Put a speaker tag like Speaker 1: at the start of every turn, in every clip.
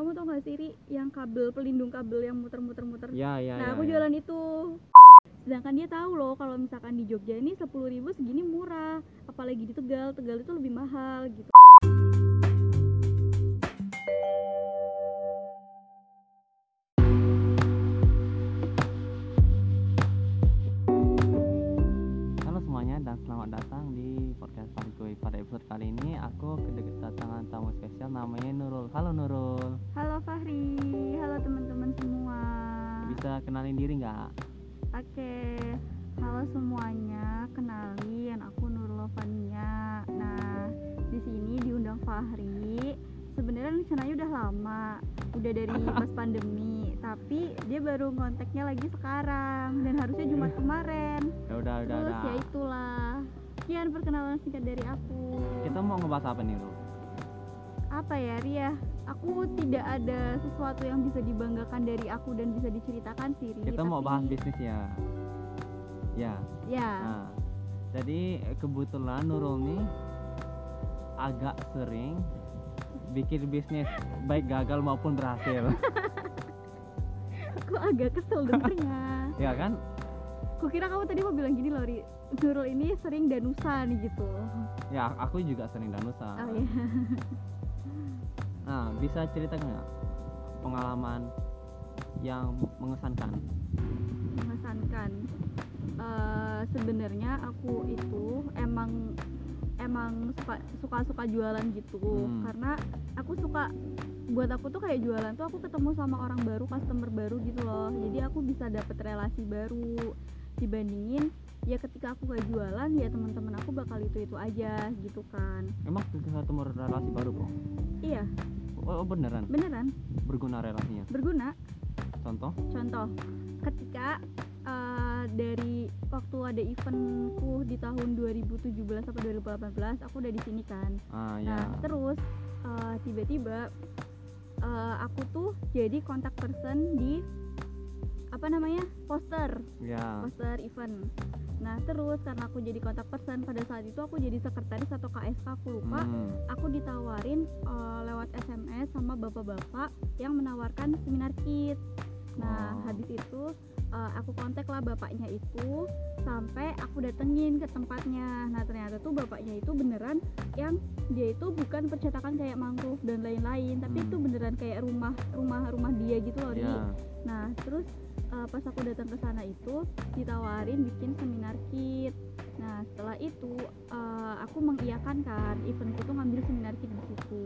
Speaker 1: kamu tau gak sih Ri? Yang kabel pelindung kabel yang muter-muter-muter.
Speaker 2: Ya ya
Speaker 1: nah
Speaker 2: ya,
Speaker 1: aku
Speaker 2: ya.
Speaker 1: jualan itu. Sedangkan dia tahu loh kalau misalkan di Jogja ini sepuluh ribu segini murah. Apalagi di Tegal Tegal itu lebih mahal gitu.
Speaker 2: Halo semuanya dan selamat datang podcast Fahri Pada episode kali ini. Aku kedatangan tamu spesial namanya Nurul. Halo Nurul.
Speaker 1: halo Fahri. Halo teman-teman semua.
Speaker 2: Bisa kenalin diri nggak?
Speaker 1: oke. Halo semuanya. Kenalin aku Nurul Lovania nah di sini diundang Fahri. Sebenarnya rencananya udah lama udah dari pas pandemi tapi dia baru kontaknya lagi sekarang dan harusnya Jumat kemarin.
Speaker 2: Ya udah udah
Speaker 1: terus
Speaker 2: udah.
Speaker 1: ya itulah sekian perkenalan singkat dari aku
Speaker 2: Kita mau ngebahas apa nih Nurul?
Speaker 1: apa ya Ria aku tidak ada sesuatu yang bisa dibanggakan dari aku dan bisa diceritakan sih Ri,
Speaker 2: Kita mau
Speaker 1: tapi-
Speaker 2: bahas bisnis ya. Ya.
Speaker 1: ya
Speaker 2: Nah, jadi kebetulan Nurul nih agak sering bikin bisnis baik gagal maupun berhasil.
Speaker 1: aku agak kesel dengernya
Speaker 2: ya kan?
Speaker 1: Kukira kamu tadi mau bilang gini loh Ri. Nurul ini sering danusan gitu.
Speaker 2: Ya, aku juga sering danusa.
Speaker 1: oh iya.
Speaker 2: Nah, bisa cerita nggak pengalaman yang mengesankan?
Speaker 1: mengesankan. Eh, sebenarnya aku itu emang emang suka suka suka jualan gitu.
Speaker 2: Hmm.
Speaker 1: karena aku suka buat aku tuh kayak jualan tuh aku ketemu sama orang baru customer baru gitu loh. Jadi aku bisa dapet relasi baru dibandingin ya ketika aku gak jualan ya teman-teman aku bakal itu itu aja gitu kan
Speaker 2: Emang ketemu relasi baru kok?
Speaker 1: iya
Speaker 2: Oh, beneran
Speaker 1: beneran
Speaker 2: berguna relasinya.
Speaker 1: berguna
Speaker 2: Contoh?
Speaker 1: contoh ketika uh, dari waktu ada eventku di tahun 2017 atau 2018 aku udah di sini kan
Speaker 2: Ah
Speaker 1: nah
Speaker 2: ya.
Speaker 1: terus uh, tiba-tiba uh, aku tuh jadi kontak person di apa namanya poster
Speaker 2: Ya.
Speaker 1: poster event nah terus karena aku jadi kontak person pada saat itu aku jadi sekretaris atau KSK aku lupa
Speaker 2: Hmm.
Speaker 1: aku ditawarin uh, lewat SMS sama bapak-bapak yang menawarkan seminar kit. Nah,
Speaker 2: Oh.
Speaker 1: habis itu uh, aku kontak lah bapaknya itu sampai aku datengin ke tempatnya. Nah, ternyata tuh bapaknya itu beneran yang dia itu bukan percetakan kayak mangrove dan lain-lain, tapi
Speaker 2: Hmm.
Speaker 1: itu beneran kayak rumah rumah rumah dia gitu loh.
Speaker 2: Ya.
Speaker 1: Nah, terus uh, pas aku datang ke sana itu ditawarin bikin seminar kit. Nah, setelah itu uh, aku mengiyakan kan eventku tuh ngambil seminar kit di situ.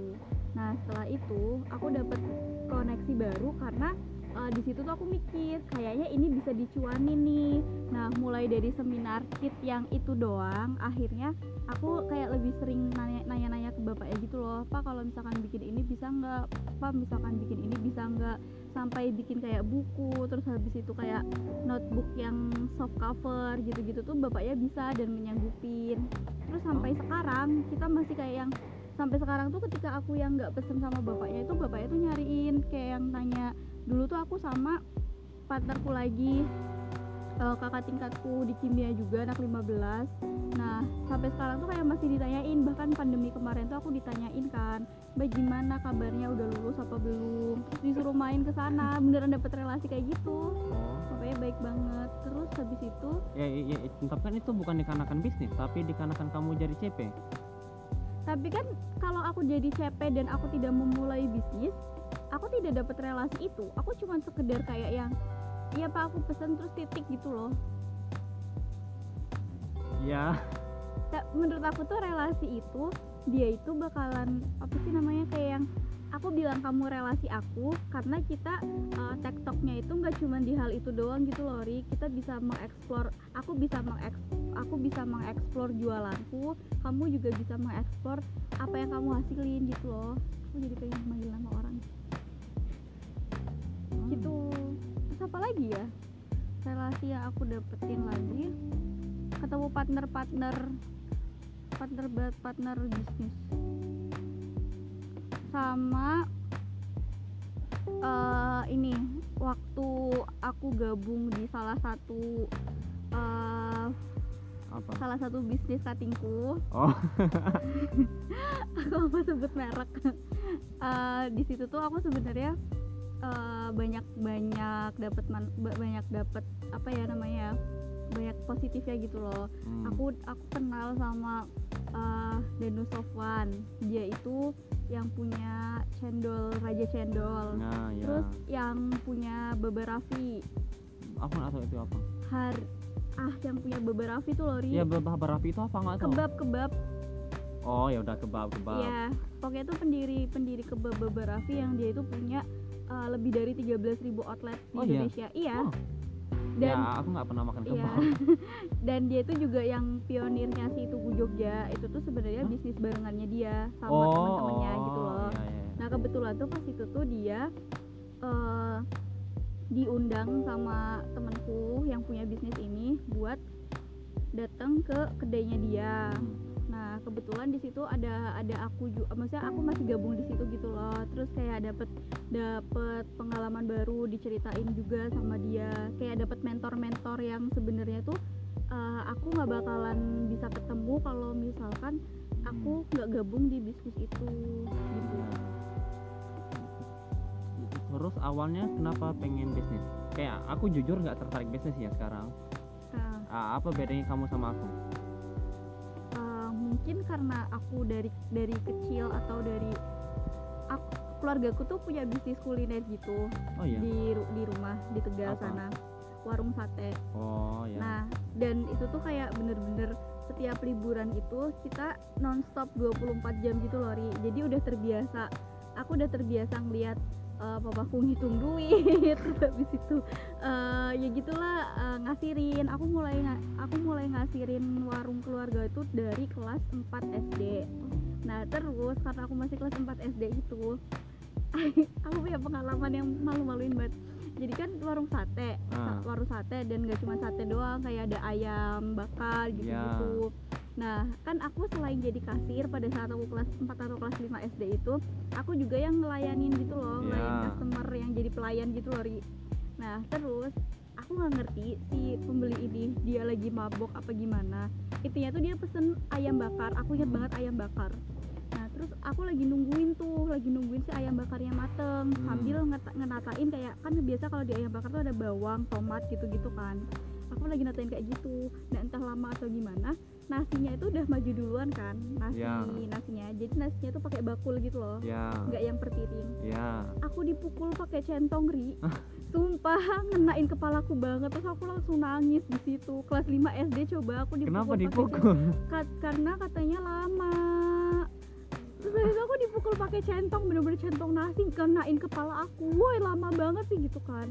Speaker 1: Nah, setelah itu aku dapat koneksi baru karena uh, di situ tuh aku mikir kayaknya ini bisa dicuanin nih. Nah, mulai dari seminar kit yang itu doang, akhirnya aku kayak lebih sering nanya- nanya-nanya ke bapaknya gitu loh, Pak kalau misalkan bikin ini bisa nggak? Pak misalkan bikin ini bisa nggak? Sampai bikin kayak buku terus habis itu kayak notebook yang soft cover gitu-gitu tuh bapaknya bisa dan menyanggupin terus sampai sekarang kita masih kayak yang sampai sekarang tuh ketika aku yang nggak pesen sama bapaknya itu bapaknya tuh nyariin kayak yang tanya dulu tuh aku sama partnerku lagi eh, kakak tingkatku di kimia juga anak 15 nah sampai sekarang tuh kayak masih ditanyain. Bahkan pandemi kemarin tuh aku ditanyain kan Mbak gimana kabarnya? Udah lulus apa belum? Terus disuruh main ke sana. Beneran dapet relasi kayak gitu.
Speaker 2: Oh.
Speaker 1: pokoknya baik banget. Terus habis itu
Speaker 2: Ya, ya, ya, tapi kan itu bukan dikarenakan bisnis, tapi dikarenakan kamu jadi CP.
Speaker 1: tapi kan kalau aku jadi CP dan aku tidak memulai bisnis aku tidak dapat relasi itu. Aku cuma sekedar kayak yang iya pak aku pesen terus titik gitu loh.
Speaker 2: Ya.
Speaker 1: Menurut aku tuh relasi itu dia itu bakalan apa sih namanya kayak yang aku bilang kamu relasi aku karena kita uh, tektoknya itu nggak cuma di hal itu doang gitu loh Ri. Kita bisa mengeksplor aku bisa mengeks aku bisa mengeksplor jualanku kamu juga bisa mengeksplor apa yang kamu hasilin gitu loh. Aku jadi pengen manggil nama orang. Gitu terus apa lagi ya? Relasi yang aku dapetin lagi ketemu partner-partner partner buat partner bisnis. Sama eh, ini waktu aku gabung di salah satu eh,
Speaker 2: apa?
Speaker 1: salah satu bisnis cuttingku.
Speaker 2: Oh.
Speaker 1: Aku mau sebut merek. Eh, di situ tuh aku sebenarnya eh, banyak banyak dapat banyak dapat apa ya namanya ya banyak positifnya gitu loh.
Speaker 2: Hmm.
Speaker 1: aku aku kenal sama eh, Danu Sofwan. Dia itu yang punya cendol Raja Cendol.
Speaker 2: Nah ya.
Speaker 1: Terus yang punya Baba Raffi.
Speaker 2: Aku nggak tahu itu apa?
Speaker 1: Har ah yang punya Baba Raffi tuh Lori
Speaker 2: ya beberapa rapi itu apa nggak tahu?
Speaker 1: Kebab kebab.
Speaker 2: Oh ya udah kebab kebab.
Speaker 1: Ya pokoknya itu pendiri pendiri kebab Baba Raffi yang dia itu punya uh, lebih dari 13.000 outlet di
Speaker 2: Oh, iya?
Speaker 1: Indonesia iya
Speaker 2: Oh.
Speaker 1: dan
Speaker 2: ya aku nggak pernah makan
Speaker 1: iya
Speaker 2: kebab
Speaker 1: dan dia itu juga yang pionirnya si Tugu Jogja itu tuh sebenarnya
Speaker 2: Hah?
Speaker 1: bisnis barengannya dia sama
Speaker 2: oh
Speaker 1: teman-temannya
Speaker 2: oh,
Speaker 1: gitu loh
Speaker 2: iya, iya.
Speaker 1: nah kebetulan tuh pas itu tuh dia eh diundang sama temanku yang punya bisnis ini buat datang ke kedainya dia
Speaker 2: Hmm.
Speaker 1: Nah kebetulan di situ ada ada aku juga, maksudnya aku masih gabung di situ gitu loh. Terus kayak dapet dapet pengalaman baru diceritain juga sama dia. Kayak dapet mentor-mentor yang sebenarnya tuh eh, aku nggak bakalan bisa ketemu kalau misalkan aku nggak gabung di bisnis itu gitu.
Speaker 2: Iya. terus awalnya kenapa pengen bisnis kayak aku jujur nggak tertarik bisnis ya sekarang Ah, apa bedanya kamu sama aku
Speaker 1: mungkin karena aku dari dari kecil atau dari aku keluargaku tuh punya bisnis kuliner gitu
Speaker 2: oh iya
Speaker 1: di di rumah di Tegal
Speaker 2: Apa?
Speaker 1: sana warung sate
Speaker 2: oh ya
Speaker 1: nah dan itu tuh kayak bener-bener setiap liburan itu kita nonstop 24 jam gitu loh Ri. jadi udah terbiasa aku udah terbiasa ngeliat eh, papaku ngitung duit terus habis itu eh, ya gitulah eh, ngasirin aku mulai aku mulai ngasirin warung keluarga itu dari kelas 4 SD nah terus karena aku masih kelas 4 SD itu aku punya pengalaman yang malu-maluin banget jadi kan warung sate
Speaker 2: Ah.
Speaker 1: warung sate dan gak cuma sate doang kayak ada ayam bakar gitu gitu nah kan aku selain jadi kasir pada saat aku kelas 4 atau kelas 5 SD itu aku juga yang ngelayanin gitu loh ngelayanin
Speaker 2: Ya.
Speaker 1: customer yang jadi pelayan gitu loh Ri. nah terus aku nggak ngerti si pembeli ini dia lagi mabok apa gimana. Intinya tuh dia pesen ayam bakar. Aku ingat banget ayam bakar. Nah terus aku lagi nungguin tuh lagi nungguin si ayam bakarnya mateng.
Speaker 2: Hmm.
Speaker 1: sambil ngenatain kayak kan biasa kalau di ayam bakar tuh ada bawang tomat gitu-gitu kan. Aku lagi natain kayak gitu. Nah entah lama atau gimana nasinya itu udah maju duluan kan nasi
Speaker 2: Ya.
Speaker 1: nasinya jadi nasinya tuh pakai bakul gitu loh.
Speaker 2: Ya.
Speaker 1: Nggak yang per piring
Speaker 2: ya.
Speaker 1: Aku dipukul pakai centong ri. Sumpah ngenain kepalaku banget. Terus aku langsung nangis di situ. Kelas 5 SD coba aku dipukul
Speaker 2: kenapa dipukul?
Speaker 1: Ka- karena katanya lama. Terus habis itu aku dipukul pakai centong bener-bener centong nasi kenain kepala aku. Woi lama banget sih gitu kan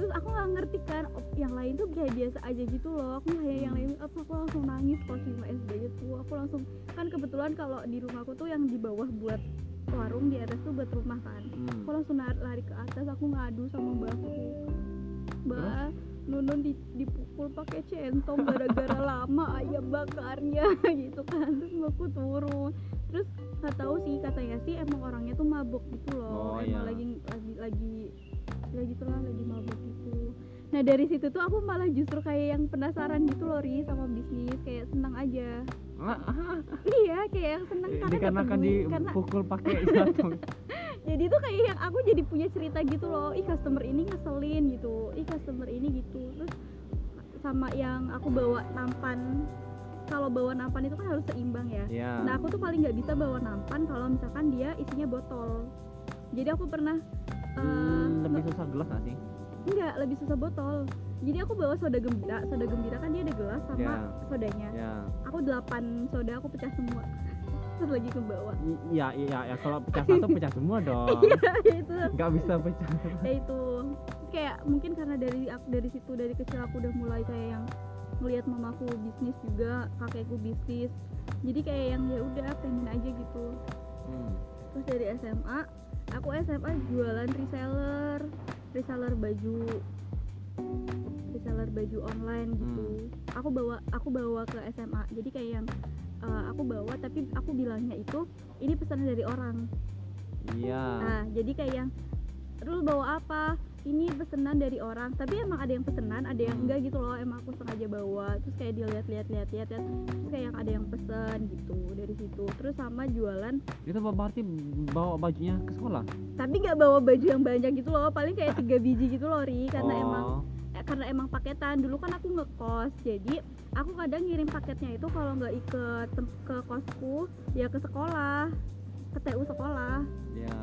Speaker 1: terus aku nggak ngerti kan oh, yang lain tuh kayak biasa aja gitu loh. Aku kayak yang lain. Apa aku langsung nangis kelas 5 SD itu aku langsung kan kebetulan kalau di rumahku tuh yang di bawah buat warung di atas tuh buat rumah kan.
Speaker 2: Hmm.
Speaker 1: aku langsung lari ke atas aku ngadu sama mbakku. Mbak Nunun di- dipukul pakai centong gara-gara lama ayam bakarnya gitu kan. Terus mbakku turun. Terus nggak tahu sih katanya sih emang orangnya tuh mabuk gitu loh.
Speaker 2: Oh,
Speaker 1: emang
Speaker 2: iya.
Speaker 1: lagi lagi lagi ya gitu lah lagi mabuk gitu. Nah dari situ tuh aku malah justru kayak yang penasaran gitu loh ri sama bisnis kayak senang aja. Iya kayak yang seneng karena
Speaker 2: dikarenakan
Speaker 1: karena
Speaker 2: dipukul pakai
Speaker 1: jadi tuh kayak yang aku jadi punya cerita gitu loh ih customer ini ngeselin gitu. Ih customer ini gitu. Terus sama yang aku bawa nampan kalau bawa nampan itu kan harus seimbang ya.
Speaker 2: Ya
Speaker 1: nah aku tuh paling nggak bisa bawa nampan kalau misalkan dia isinya botol. Jadi aku pernah
Speaker 2: Hmm, lebih susah gelas nggak sih?
Speaker 1: Enggak lebih susah botol. Jadi aku bawa soda gembira soda gembira kan dia ada gelas sama
Speaker 2: Ya.
Speaker 1: sodanya.
Speaker 2: ya.
Speaker 1: Aku delapan soda aku pecah semua. Terus lagi ke bawah
Speaker 2: iya iya ya kalau pecah satu pecah semua dong.
Speaker 1: Iya itu.
Speaker 2: Nggak bisa pecah.
Speaker 1: Ya itu. Terus kayak mungkin karena dari aku dari situ dari kecil aku udah mulai kayak yang ngelihat mamaku bisnis juga kakekku bisnis. Jadi kayak yang ya udah pengen aja gitu.
Speaker 2: Hmm.
Speaker 1: terus dari SMA aku SMA jualan reseller reseller baju reseller baju online gitu. Aku bawa aku bawa ke SMA jadi kayak yang eh, aku bawa tapi aku bilangnya itu ini pesanan dari orang.
Speaker 2: Iya.
Speaker 1: Nah, jadi kayak yang Rul bawa apa ini pesenan dari orang tapi emang ada yang pesenan ada yang enggak gitu loh emang aku sengaja bawa terus kayak dilihat lihat lihat lihat lihat terus kayak yang ada yang pesen gitu dari situ terus sama jualan.
Speaker 2: Itu berarti bawa bajunya ke sekolah?
Speaker 1: Tapi nggak bawa baju yang banyak gitu loh paling kayak tiga biji gitu loh ri karena
Speaker 2: oh.
Speaker 1: emang eh, karena emang paketan. Dulu kan aku ngekos jadi aku kadang ngirim paketnya itu kalau nggak tem- ke kosku ya ke sekolah ke TU sekolah.
Speaker 2: Ya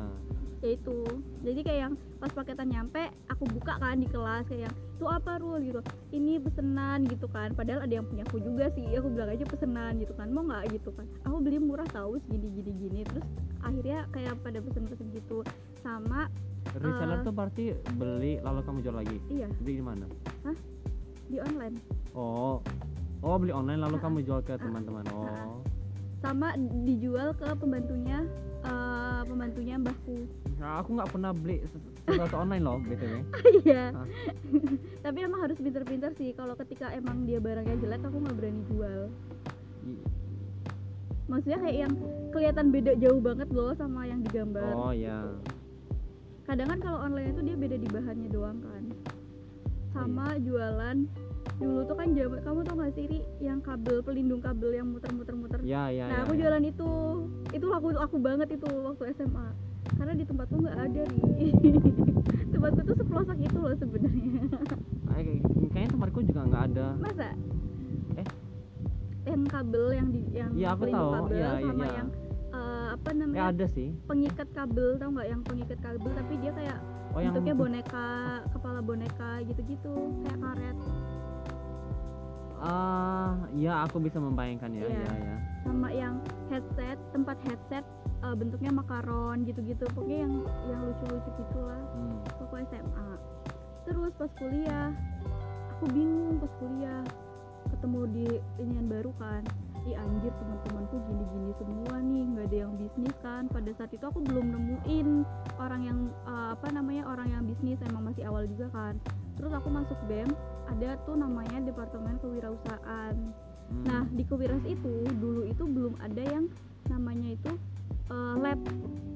Speaker 1: ya itu. Jadi kayak yang pas paketan nyampe aku buka kan di kelas kayak yang itu apa Rul? Gitu. Ini pesenan gitu kan. Padahal ada yang punya aku juga sih. Aku bilang aja pesenan gitu kan. Mau nggak? Gitu kan. Aku beli murah tahu segini gini gini. Terus akhirnya kayak pada pesen-pesen gitu. Sama
Speaker 2: reseller
Speaker 1: Eh.
Speaker 2: tuh berarti beli lalu kamu jual lagi?
Speaker 1: Iya.
Speaker 2: Beli di mana?
Speaker 1: Di online.
Speaker 2: Oh. Oh beli online lalu kamu jual ke teman-teman. Oh.
Speaker 1: Sama dijual ke pembantunya eh, pembantunya mbahku.
Speaker 2: Nah, aku nggak pernah beli ses- sesuatu online loh btw
Speaker 1: iya.
Speaker 2: Ah.
Speaker 1: tapi emang harus pinter-pinter sih. Kalau ketika emang dia barangnya jelek aku nggak berani jual. Maksudnya kayak yang kelihatan beda jauh banget loh sama yang digambar
Speaker 2: oh ya
Speaker 1: kadang kan kalau online itu dia beda di bahannya doang kan. Sama
Speaker 2: iya.
Speaker 1: jualan dulu tuh kan zaman kamu tau gak sih Ri? Yang kabel pelindung kabel yang muter-muter-muter.
Speaker 2: Ya ya
Speaker 1: nah
Speaker 2: ya,
Speaker 1: aku
Speaker 2: ya.
Speaker 1: jualan itu. Itu laku aku banget itu waktu SMA karena di tempatku nggak ada Ri. Tempatku tuh sepelosok itu loh sebenarnya.
Speaker 2: Eh, kayaknya tempatku juga nggak ada.
Speaker 1: Masa?
Speaker 2: Eh?
Speaker 1: yang kabel yang di yang
Speaker 2: Iya, aku
Speaker 1: pelindung
Speaker 2: tahu.
Speaker 1: kabel
Speaker 2: iya,
Speaker 1: sama
Speaker 2: iya.
Speaker 1: yang eh, apa
Speaker 2: ya
Speaker 1: namanya?
Speaker 2: ada sih.
Speaker 1: Pengikat kabel tau nggak yang pengikat kabel tapi dia kayak
Speaker 2: oh yang
Speaker 1: bentuknya boneka kepala boneka gitu-gitu. Kayak karet
Speaker 2: ah ya aku bisa membayangkan ya.
Speaker 1: Iya.
Speaker 2: ya ya
Speaker 1: sama yang headset tempat headset eh, bentuknya makaron gitu-gitu. Pokoknya yang yang lucu-lucu gitulah.
Speaker 2: Hmm.
Speaker 1: waktu SMA terus pas kuliah aku bingung pas kuliah. Ketemu di inian baru kan. Ih anjir teman-temanku gini-gini semua nih. Nggak ada yang bisnis kan. Pada saat itu aku belum nemuin orang yang eh, apa namanya orang yang bisnis. Emang masih awal juga kan. Terus aku masuk BEM ada tuh namanya departemen kewirausahaan
Speaker 2: Hmm.
Speaker 1: Nah di Kewiras itu dulu itu belum ada yang namanya itu eh, lab.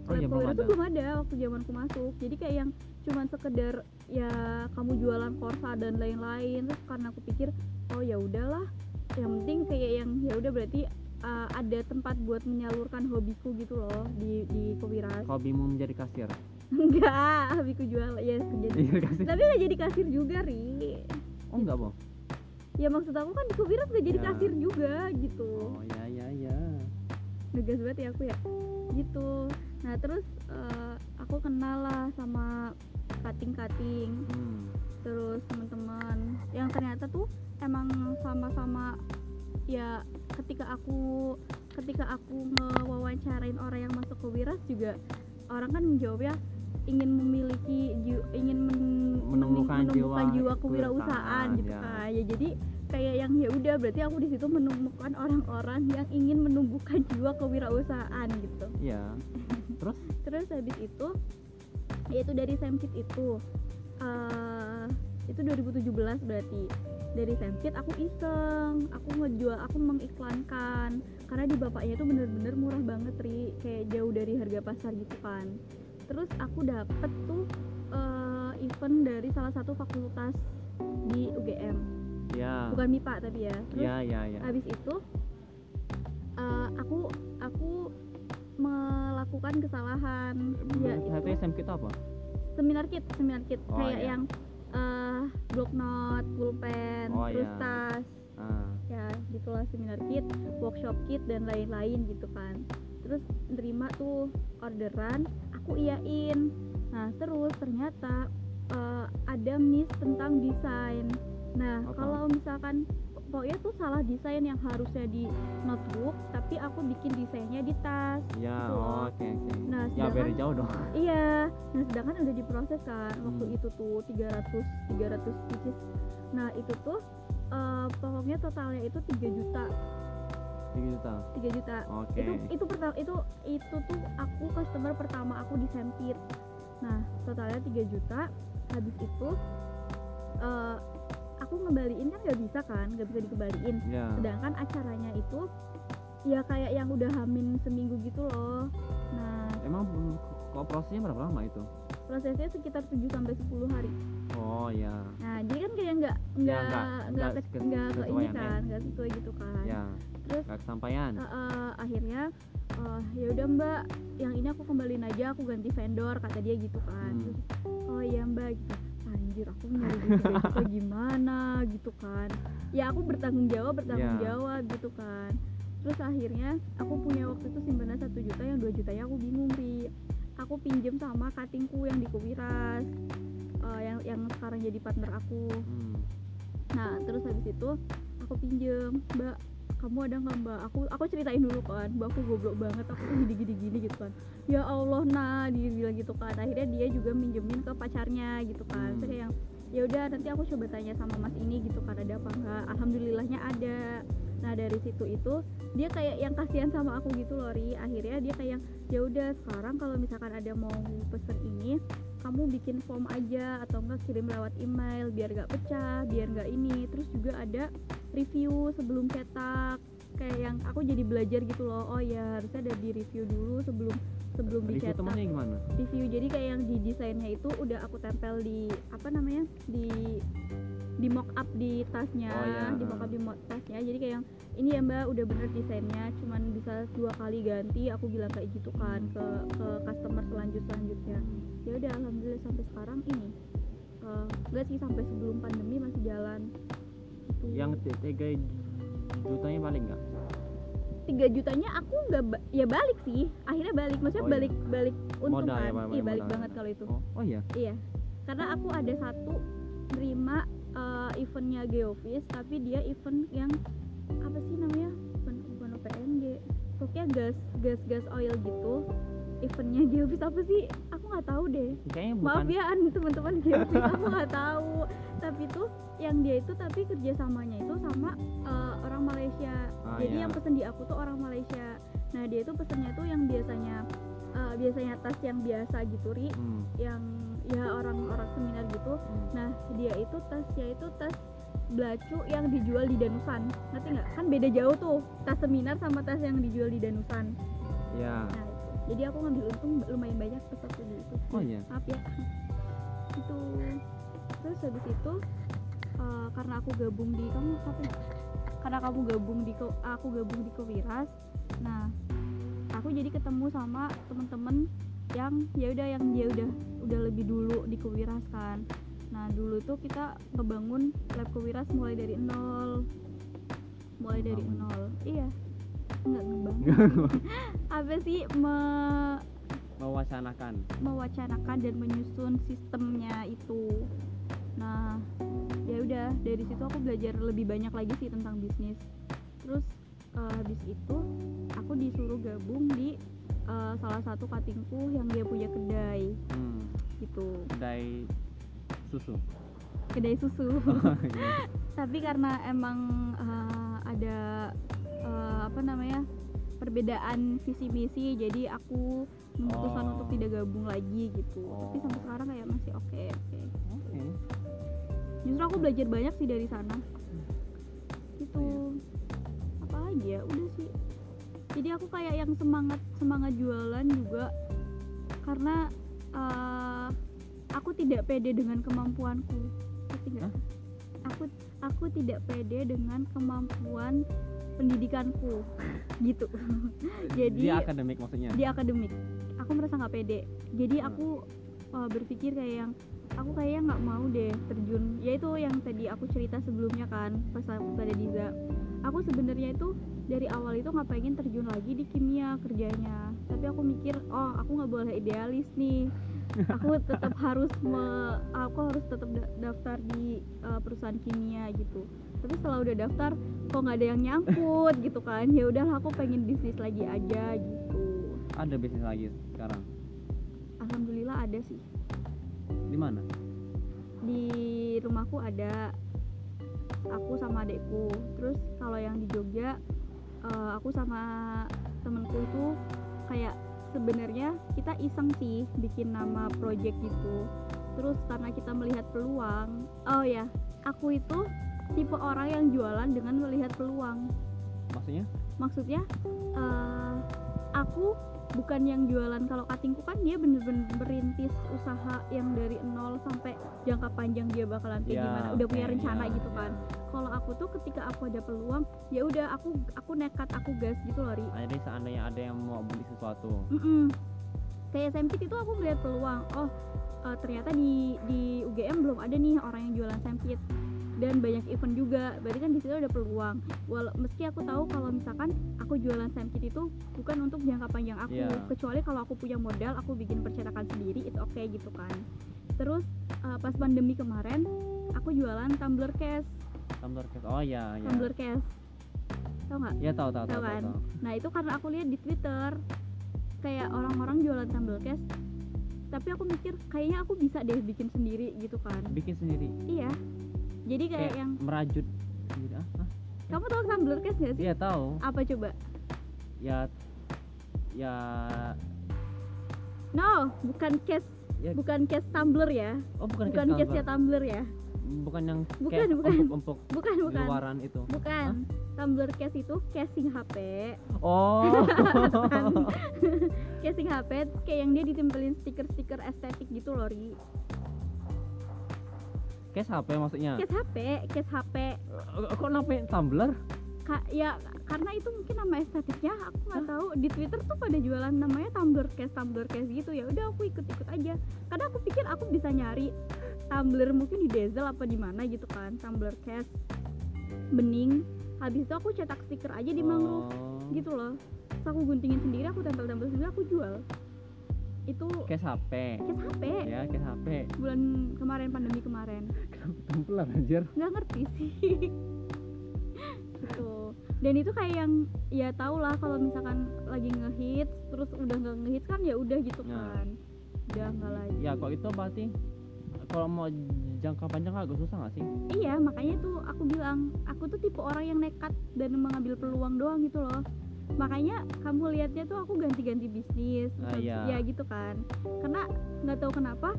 Speaker 2: Oh
Speaker 1: lab
Speaker 2: iya,
Speaker 1: Kewiras itu belum ada waktu zamanku masuk. Jadi kayak yang cuman sekedar ya kamu jualan korsa dan lain-lain. Terus karena aku pikir oh ya udahlah. Yang penting kayak yang ya udah berarti eh, ada tempat buat menyalurkan hobiku gitu loh di di Kewiras.
Speaker 2: hobimu menjadi kasir
Speaker 1: Enggak, hobiku jual ya kerja. di-
Speaker 2: Iya,
Speaker 1: Tapi nggak jadi kasir juga ri.
Speaker 2: Oh enggak boh
Speaker 1: Ya maksud aku kan di Kewiras nggak jadi
Speaker 2: Ya.
Speaker 1: kasir juga gitu.
Speaker 2: oh ya ya ya
Speaker 1: ngegas banget ya aku ya gitu nah terus eh, aku kenal lah sama cutting
Speaker 2: hmm.
Speaker 1: terus teman-teman yang ternyata tuh emang sama-sama ya ketika aku ketika aku ngewawancarain orang yang masuk ke Wiras juga orang kan menjawabnya ingin memiliki ingin men-
Speaker 2: Menumbuhkan
Speaker 1: mening-
Speaker 2: jiwa
Speaker 1: jiwa
Speaker 2: kewirausahaan,
Speaker 1: kewirausahaan gitu
Speaker 2: ya.
Speaker 1: kan. Ya jadi kayak yang ya udah berarti aku di situ menemukan orang-orang yang ingin menumbuhkan jiwa kewirausahaan gitu.
Speaker 2: Ya terus?
Speaker 1: Terus habis itu yaitu dari Semkit itu eh itu 2017 berarti. Dari Semkit aku iseng aku ngejual aku mengiklankan. Karena di bapaknya itu bener-bener murah banget ri. Kayak jauh dari harga pasar gitu kan terus aku dapet tuh eh, event dari salah satu fakultas di UGM
Speaker 2: ya.
Speaker 1: Bukan MIPA tapi ya. Terus
Speaker 2: ya ya ya.
Speaker 1: habis itu eh, aku aku melakukan kesalahan. Ya itu.
Speaker 2: SMK itu apa?
Speaker 1: Seminar kit seminar kit.
Speaker 2: Oh,
Speaker 1: kayak
Speaker 2: iya.
Speaker 1: yang block note pulpen
Speaker 2: Oh,
Speaker 1: terus
Speaker 2: iya.
Speaker 1: tas.
Speaker 2: Ah.
Speaker 1: ya gitulah seminar kit workshop kit dan lain-lain gitu kan terus nerima tuh orderan aku iyain nah terus ternyata eh, ada miss tentang desain nah
Speaker 2: Apa?
Speaker 1: kalau misalkan pokoknya tuh salah desain yang harusnya di notebook tapi aku bikin desainnya di tas
Speaker 2: ya
Speaker 1: Gitu loh.
Speaker 2: oke oke
Speaker 1: Nah,
Speaker 2: ya very jauh dong
Speaker 1: iya nah sedangkan udah diproses kan waktu
Speaker 2: Hmm.
Speaker 1: itu tuh 300 300 pieces nah itu tuh eh, pokoknya totalnya itu 3 juta
Speaker 2: 3 juta?
Speaker 1: 3 juta.
Speaker 2: Oke.
Speaker 1: Itu itu pertama itu itu tuh aku customer pertama aku di Sempit nah totalnya 3 juta. Habis itu eh, aku ngembaliin kan nggak bisa kan? Nggak bisa dikembaliin.
Speaker 2: Ya
Speaker 1: sedangkan acaranya itu ya kayak yang udah hamin seminggu gitu loh. Nah.
Speaker 2: Emang mm, kok prosesnya berapa lama itu
Speaker 1: prosesnya sekitar 7 sampai 10 hari.
Speaker 2: Oh ya
Speaker 1: nah jadi kan kayak nggak
Speaker 2: Ya,
Speaker 1: nggak
Speaker 2: nggak-
Speaker 1: nggak ke-
Speaker 2: ke
Speaker 1: ini kan nggak sesuai gitu kan.
Speaker 2: Ya
Speaker 1: terus
Speaker 2: nggak kesampaian.
Speaker 1: eh, eh, akhirnya eh, ya udah mbak yang ini aku kembaliin aja aku ganti vendor kata dia gitu kan.
Speaker 2: Hmm.
Speaker 1: Terus, oh iya mbak gitu. Anjir aku nyari situ gimana? gitu kan. Ya aku bertanggung jawab bertanggung
Speaker 2: Ya.
Speaker 1: jawab gitu kan. Terus akhirnya aku punya waktu itu simpanan satu juta yang dua jutanya aku bingung ri aku pinjem sama katingku yang di Kuwiras eh, yang yang sekarang jadi partner aku.
Speaker 2: Hmm.
Speaker 1: nah terus habis itu aku pinjem mbak kamu ada nggak mbak? Aku aku ceritain dulu kan mbak aku goblok banget aku tuh gini gini gini gitu kan. Ya Allah nah dia bilang gitu kan. Akhirnya dia juga minjemin ke pacarnya gitu kan.
Speaker 2: Hmm.
Speaker 1: Terus yang ya udah nanti aku coba tanya sama mas ini gitu kan ada apa enggak alhamdulillahnya ada nah dari situ itu dia kayak yang kasihan sama aku gitu loh Ri. Akhirnya dia kayak yang, ya udah sekarang kalau misalkan ada mau pesen ini kamu bikin form aja atau enggak kirim lewat email biar gak pecah biar nggak ini. Terus juga ada review sebelum cetak kayak yang aku jadi belajar gitu loh. Oh ya harusnya ada di review dulu sebelum sebelum
Speaker 2: Review
Speaker 1: dicetak.
Speaker 2: maksudnya gimana?
Speaker 1: Review jadi kayak yang di desainnya itu udah aku tempel di apa namanya di di mock up di tasnya
Speaker 2: Oh, iya.
Speaker 1: di mock up di mo- tasnya jadi kayak yang ini ya mbak udah bener desainnya cuman bisa dua kali ganti aku bilang kayak gitu kan ke ke customer selanjut selanjutnya ya udah alhamdulillah sampai sekarang ini Eh, enggak sih sampai sebelum pandemi masih jalan Gitu.
Speaker 2: yang tiga jutanya paling nggak
Speaker 1: tiga jutanya aku nggak ba- ya balik sih akhirnya balik maksudnya
Speaker 2: Oh, iya.
Speaker 1: balik balik untung
Speaker 2: Modal ya,
Speaker 1: kan
Speaker 2: Pak,
Speaker 1: iya balik
Speaker 2: modal.
Speaker 1: banget kalau itu
Speaker 2: oh oh iya
Speaker 1: Iya, karena aku ada satu nerima eh, eventnya Geofis, tapi dia event yang apa sih namanya? Bukan bukan PNG, pokoknya gas gas gas oil gitu. Eventnya Geofis apa sih? Aku nggak tahu deh.
Speaker 2: kayaknya bukan
Speaker 1: Maaf ya an teman-teman Geofis, aku nggak tahu. Tapi tuh yang dia itu tapi kerjasamanya itu sama eh, orang Malaysia.
Speaker 2: Ah,
Speaker 1: Jadi
Speaker 2: iya.
Speaker 1: yang pesen di aku tuh orang Malaysia. Nah dia itu pesennya tuh yang biasanya eh, biasanya tas yang biasa gitu ri
Speaker 2: Hmm,
Speaker 1: yang ya orang-orang seminar gitu.
Speaker 2: Hmm.
Speaker 1: nah dia itu tasnya itu tas belacu yang dijual di Danusan. Ngerti nggak? Kan beda jauh tuh tas seminar sama tas yang dijual di Danusan.
Speaker 2: Ya
Speaker 1: nah itu jadi aku ngambil untung lumayan banyak pas waktu itu
Speaker 2: oh iya?
Speaker 1: Maaf ya. Itu terus habis itu eh, karena aku gabung di kamu apa ya? karena kamu gabung di aku gabung di Kowiras. Nah aku jadi ketemu sama temen-temen yang ya udah yang dia udah udah lebih dulu di Kowiras kan. Nah dulu tuh kita ngebangun lab Kowiras mulai dari nol. Mulai dari nol. Iya. Nggak ngebangun. Apa sih? Me-
Speaker 2: mewacanakan.
Speaker 1: mewacanakan dan menyusun sistemnya itu. Nah ya udah dari situ aku belajar lebih banyak lagi sih tentang bisnis. Terus eh, habis itu aku disuruh gabung di eh, salah satu katingku yang dia punya kedai.
Speaker 2: Hmm.
Speaker 1: gitu.
Speaker 2: Kedai susu.
Speaker 1: Kedai susu.
Speaker 2: Iya.
Speaker 1: tapi karena emang eh, ada eh, apa namanya perbedaan visi misi jadi aku memutuskan
Speaker 2: Oh.
Speaker 1: untuk tidak gabung lagi gitu. Tapi
Speaker 2: Oh.
Speaker 1: sampai sekarang kayak masih oke oke.
Speaker 2: Oke.
Speaker 1: Justru aku belajar banyak sih dari sana. Gitu.
Speaker 2: Oh,
Speaker 1: apa lagi ya? Udah sih jadi aku kayak yang semangat semangat jualan juga. Karena eh, aku tidak pede dengan kemampuanku. Ngerti aku aku tidak pede dengan kemampuan pendidikanku. Gitu.
Speaker 2: Di
Speaker 1: jadi
Speaker 2: akademik maksudnya?
Speaker 1: di akademik. Aku merasa nggak pede. Jadi aku uh, berpikir kayak yang aku kayaknya nggak mau deh terjun. Yaitu yang tadi aku cerita sebelumnya kan pas aku pada Diza aku sebenarnya itu dari awal itu nggak pengen terjun lagi di kimia kerjanya. Tapi aku mikir oh aku nggak boleh idealis nih. Aku tetap harus me- aku harus tetap da- daftar di uh, perusahaan kimia gitu. Tapi setelah udah daftar kok nggak ada yang nyangkut gitu kan. Ya udahlah aku pengen bisnis lagi aja gitu.
Speaker 2: Ada bisnis lagi sekarang
Speaker 1: alhamdulillah ada sih.
Speaker 2: Di mana?
Speaker 1: Di rumahku ada. Aku sama adekku. Terus kalau yang di Jogja eh, aku sama temenku itu kayak sebenarnya kita iseng sih bikin nama project gitu. Terus karena kita melihat peluang oh ya aku itu tipe orang yang jualan dengan melihat peluang.
Speaker 2: Maksudnya?
Speaker 1: Maksudnya eh, aku bukan yang jualan kalau katingku kan dia bener-bener merintis usaha yang dari nol sampai jangka panjang dia bakalan kayak
Speaker 2: Ya,
Speaker 1: gimana. Udah punya rencana
Speaker 2: ya,
Speaker 1: gitu kan. Kalau aku tuh ketika aku ada peluang ya udah aku aku nekat aku gas gitu loh ri.
Speaker 2: Jadi seandainya ada yang mau beli sesuatu.
Speaker 1: Mm-mm. kayak sempit itu aku melihat peluang oh eh, ternyata di di UGM belum ada nih orang yang jualan sempit dan banyak event juga. Berarti kan di situ ada peluang. Wal meski aku tahu kalau misalkan aku jualan sempit itu bukan untuk jangka panjang aku.
Speaker 2: Iya.
Speaker 1: kecuali kalau aku punya modal aku bikin percetakan sendiri itu oke gitu kan. Terus eh, pas pandemi kemarin aku jualan tumbler case.
Speaker 2: Tumbler case. Oh ya ya
Speaker 1: tumbler case. Tau nggak?
Speaker 2: Ya tahu tahu tahu
Speaker 1: Tahu
Speaker 2: tahu,
Speaker 1: kan?
Speaker 2: tahu.
Speaker 1: Nah itu karena aku lihat di Twitter kayak orang-orang jualan tumble case. Tapi aku mikir kayaknya aku bisa deh bikin sendiri gitu kan.
Speaker 2: Bikin sendiri?
Speaker 1: Iya jadi kayak,
Speaker 2: kayak
Speaker 1: yang
Speaker 2: merajut sendiri ah,
Speaker 1: kamu tahu tumbler case gak sih?
Speaker 2: Iya tahu.
Speaker 1: Apa coba?
Speaker 2: Ya ya.
Speaker 1: No bukan case
Speaker 2: Ya.
Speaker 1: bukan case tumbler ya.
Speaker 2: Oh bukan
Speaker 1: bukan
Speaker 2: case
Speaker 1: case nya
Speaker 2: tumbler.
Speaker 1: ya?
Speaker 2: Bukan yang
Speaker 1: Bukan, bukan.
Speaker 2: empuk-empuk
Speaker 1: bukan
Speaker 2: di
Speaker 1: bukan.
Speaker 2: luaran itu.
Speaker 1: Bukan. Tumbler case itu casing HP
Speaker 2: oh.
Speaker 1: Casing HP kayak yang dia ditempelin stiker-stiker estetik gitu loh Ri
Speaker 2: case HP maksudnya?
Speaker 1: Case HP case HP
Speaker 2: kok namanya tumbler?
Speaker 1: Ka- ya karena itu mungkin nama estetiknya aku nggak tahu. Di Twitter tuh pada jualan namanya tumbler case tumbler case gitu. Ya udah aku ikut-ikut aja. Karena aku pikir aku bisa nyari tumbler mungkin di Dazzle apa di mana gitu kan tumbler case. Bening. Habis itu aku cetak stiker aja di mangrove
Speaker 2: Oh.
Speaker 1: gitu loh. Terus aku guntingin sendiri aku tempel-tempel sendiri aku jual itu
Speaker 2: case HP
Speaker 1: case HP
Speaker 2: ya case HP
Speaker 1: bulan kemarin pandemi kemarin.
Speaker 2: Kenapa tumbler anjir.
Speaker 1: Nggak ngerti sih. Gitu. Dan itu kayak yang ya tau lah kalau misalkan lagi ngehits terus udah nggak ngehits kan ya udah gitu
Speaker 2: Nah.
Speaker 1: kan. Udah nggak lagi.
Speaker 2: Ya kok itu berarti kalau mau jangka panjang agak susah nggak sih?
Speaker 1: Iya makanya tuh aku bilang aku tuh tipe orang yang nekat dan mengambil peluang doang gitu loh makanya kamu lihatnya tuh aku ganti-ganti bisnis
Speaker 2: Ah, iya.
Speaker 1: ya gitu kan. Karena nggak tahu kenapa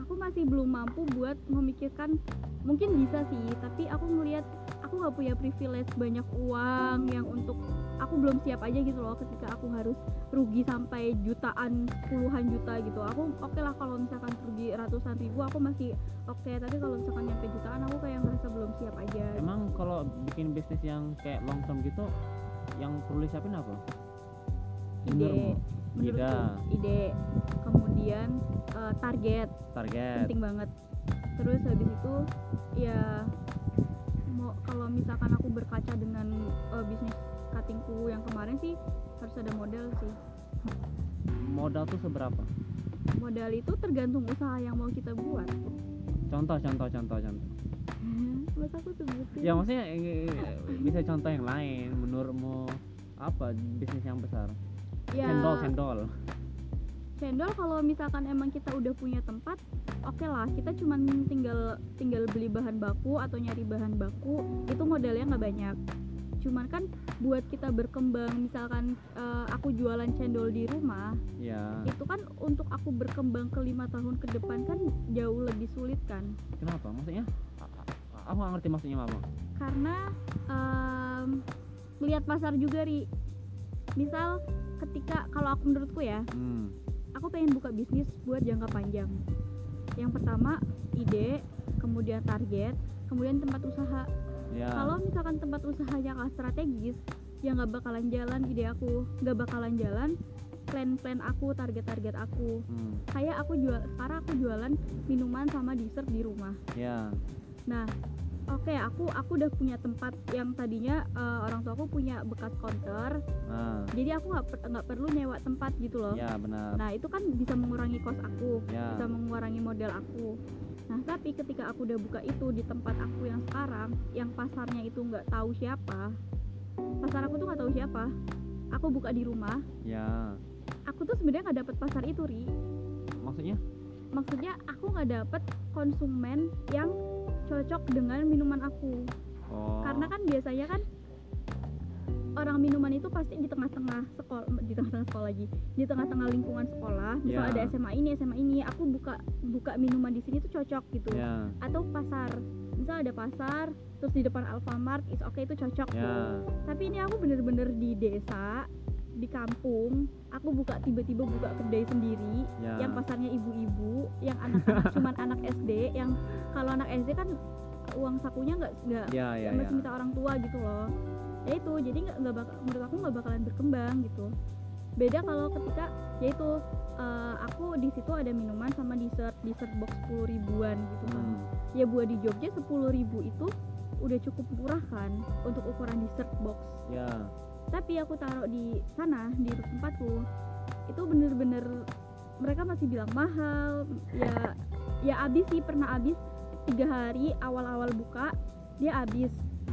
Speaker 1: aku masih belum mampu buat memikirkan mungkin bisa sih tapi aku ngelihat aku nggak punya privilege banyak uang yang untuk aku belum siap aja gitu loh ketika aku harus rugi sampai jutaan puluhan juta gitu. Aku oke lah kalau misalkan rugi ratusan ribu aku masih oke. Tapi kalau misalkan nyampe jutaan aku kayak ngerasa belum siap aja.
Speaker 2: Emang kalau bikin bisnis yang kayak long term gitu yang perlu disiapin apa?
Speaker 1: Ide
Speaker 2: Ide.
Speaker 1: ide. Kemudian eh, target.
Speaker 2: Target.
Speaker 1: Penting banget. Terus habis itu ya mau kalau misalkan aku berkaca dengan eh, bisnis cuttingku yang kemarin sih harus ada modal sih.
Speaker 2: Modal tuh seberapa?
Speaker 1: Modal itu tergantung usaha yang mau kita buat.
Speaker 2: Contoh contoh contoh contoh
Speaker 1: masa aku sebutin
Speaker 2: ya maksudnya eh, bisa contoh yang lain menurutmu apa bisnis yang besar?
Speaker 1: Ya.
Speaker 2: Cendol cendol
Speaker 1: cendol kalau misalkan emang kita udah punya tempat oke lah kita cuman tinggal tinggal beli bahan baku atau nyari bahan baku itu modalnya nggak banyak. Cuman kan buat kita berkembang misalkan eh, aku jualan cendol di rumah
Speaker 2: ya.
Speaker 1: itu kan untuk aku berkembang ke lima tahun ke depan kan jauh lebih sulit kan?
Speaker 2: Kenapa? Maksudnya aku nggak ngerti maksudnya apa
Speaker 1: karena em, melihat pasar juga ri. Misal ketika kalau aku menurutku ya
Speaker 2: hmm.
Speaker 1: aku pengen buka bisnis buat jangka panjang. Yang pertama ide kemudian target kemudian tempat usaha.
Speaker 2: Ya.
Speaker 1: Kalau misalkan tempat usahanya nggak strategis ya nggak bakalan jalan ide aku. Nggak bakalan jalan plan-plan aku target-target aku.
Speaker 2: Hmm.
Speaker 1: kayak aku jual sekarang aku jualan minuman sama dessert di rumah.
Speaker 2: Ya
Speaker 1: nah oke aku aku udah punya tempat yang tadinya eh, orang tua aku punya bekas counter
Speaker 2: nah
Speaker 1: jadi aku nggak per- nggak perlu nyewa tempat gitu loh.
Speaker 2: Ya benar.
Speaker 1: Nah itu kan bisa mengurangi kos aku
Speaker 2: ya.
Speaker 1: bisa mengurangi modal aku. Nah tapi ketika aku udah buka itu di tempat aku yang sekarang yang pasarnya itu nggak tahu siapa pasar aku tuh nggak tahu siapa aku buka di rumah.
Speaker 2: Ya.
Speaker 1: Aku tuh sebenarnya nggak dapet pasar itu ri.
Speaker 2: Maksudnya?
Speaker 1: Maksudnya aku nggak dapet konsumen yang cocok dengan minuman aku.
Speaker 2: Oh.
Speaker 1: Karena kan biasanya kan orang minuman itu pasti di tengah-tengah sekolah di tengah-tengah sekolah lagi. Di tengah-tengah lingkungan sekolah misal
Speaker 2: Ya.
Speaker 1: ada SMA ini SMA ini aku buka buka minuman di sini tuh cocok gitu.
Speaker 2: Ya.
Speaker 1: Atau pasar misal ada pasar terus di depan Alfamart is oke itu cocok tuh.
Speaker 2: Ya
Speaker 1: tapi ini aku bener-bener di desa di kampung aku buka tiba-tiba buka kedai sendiri
Speaker 2: ya.
Speaker 1: yang pasarnya ibu-ibu yang anak-anak cuman anak SD yang kalau anak SD kan uang sakunya nggak nggak
Speaker 2: ya ya
Speaker 1: masih
Speaker 2: ya.
Speaker 1: minta orang tua gitu loh. Ya itu jadi nggak nggak bakal menurut aku nggak bakalan berkembang gitu. Beda kalau ketika yaitu eh, aku di situ ada minuman sama dessert dessert box 10 ribuan gitu kan.
Speaker 2: Hmm.
Speaker 1: ya buat di Jogja 10 ribu itu udah cukup murah kan untuk ukuran dessert box.
Speaker 2: Ya
Speaker 1: tapi aku taruh di sana di tempatku itu bener-bener mereka masih bilang mahal. Ya ya abis sih pernah abis tiga hari awal-awal buka dia abis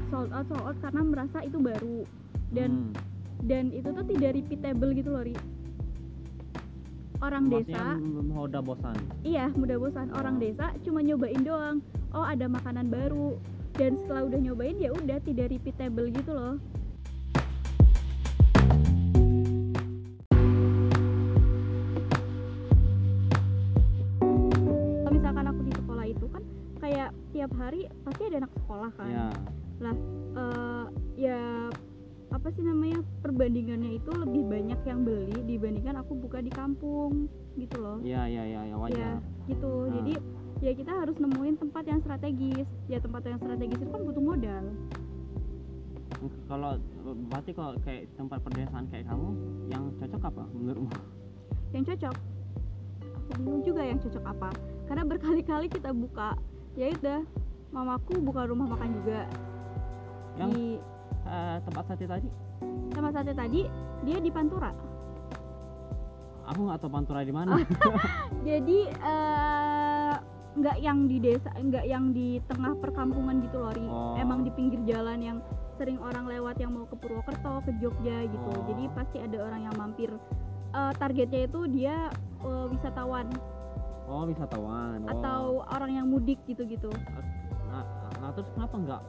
Speaker 1: sold out sold out karena merasa itu baru. Dan
Speaker 2: Hmm.
Speaker 1: dan itu tuh tidak repeatable gitu loh Ri. Orang
Speaker 2: Maksudnya
Speaker 1: desa
Speaker 2: m- udah bosan?
Speaker 1: Iya mudah bosan. Orang desa cuma nyobain doang. Oh ada makanan baru. Dan setelah udah nyobain ya udah tidak repeatable gitu loh tiap hari pasti ada anak sekolah kan.
Speaker 2: Ya
Speaker 1: eh, ya apa sih namanya perbandingannya itu lebih banyak yang beli dibandingkan aku buka di kampung gitu loh.
Speaker 2: Ya ya ya ya
Speaker 1: ya
Speaker 2: wajar.
Speaker 1: gitu.
Speaker 2: Ah.
Speaker 1: jadi ya kita harus nemuin tempat yang strategis. Ya tempat yang strategis itu kan butuh modal.
Speaker 2: Kalau berarti kalau kayak tempat perdesaan kayak kamu yang cocok apa menurutmu?
Speaker 1: Yang cocok? Aku bingung juga yang cocok apa. Karena berkali-kali kita buka ya udah mamaku buka rumah makan juga
Speaker 2: yang
Speaker 1: di
Speaker 2: eh, tempat sate tadi
Speaker 1: sama sate tadi dia di Pantura
Speaker 2: aku nggak tahu pantura di
Speaker 1: Oh.
Speaker 2: mana
Speaker 1: jadi eh, nggak yang di desa nggak yang di tengah perkampungan gitu loh Ri.
Speaker 2: Oh.
Speaker 1: emang di pinggir jalan yang sering orang lewat yang mau ke Purwokerto ke Jogja gitu
Speaker 2: Oh.
Speaker 1: jadi pasti ada orang yang mampir Eh, targetnya itu dia eh, wisatawan
Speaker 2: oh wisatawan. Oh.
Speaker 1: atau orang yang mudik gitu-gitu.
Speaker 2: Nah, nah terus kenapa nggak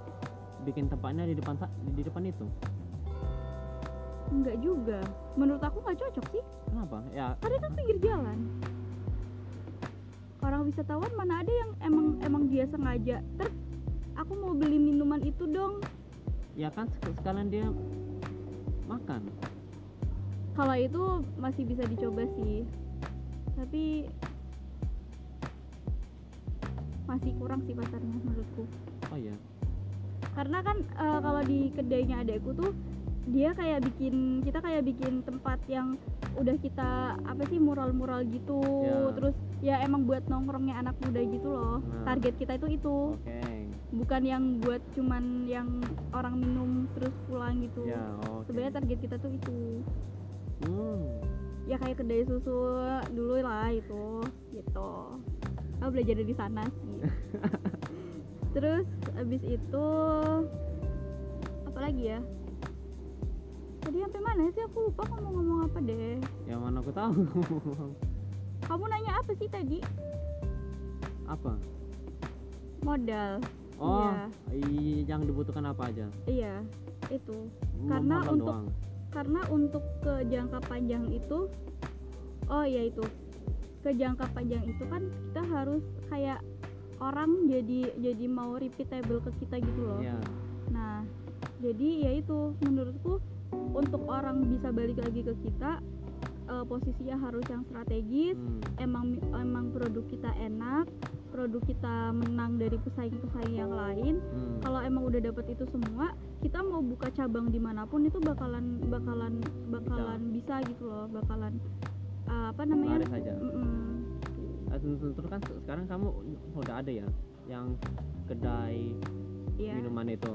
Speaker 2: bikin tempatnya di depan di depan itu?
Speaker 1: Enggak juga. Menurut aku nggak cocok sih.
Speaker 2: Kenapa? Ya.
Speaker 1: Karena kan pinggir jalan. Orang wisatawan mana ada yang emang emang dia sengaja ter aku mau beli minuman itu dong.
Speaker 2: Ya kan sek- sekalian dia makan.
Speaker 1: Kalau itu masih bisa dicoba sih. Tapi masih kurang sih pasarnya menurutku.
Speaker 2: Oh ya
Speaker 1: karena kan eh, kalau di kedainya adekku tuh dia kayak bikin kita kayak bikin tempat yang udah kita apa sih mural-mural gitu.
Speaker 2: Ya.
Speaker 1: terus ya emang buat nongkrongnya anak muda gitu loh.
Speaker 2: Nah.
Speaker 1: target kita itu itu.
Speaker 2: Oke.
Speaker 1: Bukan yang buat cuman yang orang minum terus pulang gitu.
Speaker 2: Ya oke.
Speaker 1: Sebenarnya target kita tuh itu.
Speaker 2: Hmm.
Speaker 1: ya kayak kedai susu dulu lah itu gitu aku belajar dari sana terus abis itu apa lagi ya? Tadi sampai mana sih? Aku lupa kamu ngomong apa deh.
Speaker 2: Ya mana aku tahu?
Speaker 1: Kamu nanya apa sih tadi?
Speaker 2: Apa?
Speaker 1: Modal.
Speaker 2: Oh
Speaker 1: Iya.
Speaker 2: i- yang dibutuhkan apa aja?
Speaker 1: Iya itu.
Speaker 2: Mo-
Speaker 1: Karena untuk-
Speaker 2: doang.
Speaker 1: karena untuk ke jangka panjang itu oh iya itu ke jangka panjang itu kan kita harus kayak orang jadi jadi mau repeatable ke kita gitu loh
Speaker 2: ya
Speaker 1: nah jadi ya itu menurutku untuk orang bisa balik lagi ke kita eh, posisinya harus yang strategis
Speaker 2: hmm.
Speaker 1: emang emang produk kita enak produk kita menang dari pesaing-pesaing yang lain
Speaker 2: hmm.
Speaker 1: kalau emang udah dapet itu semua kita mau buka cabang di mana pun itu bakalan bakalan bakalan bisa, gitu loh bakalan uh, apa namanya?
Speaker 2: Laris aja. Eh, tentu tentu kan se- sekarang kamu udah ada ya yang kedai
Speaker 1: iya.
Speaker 2: minuman itu?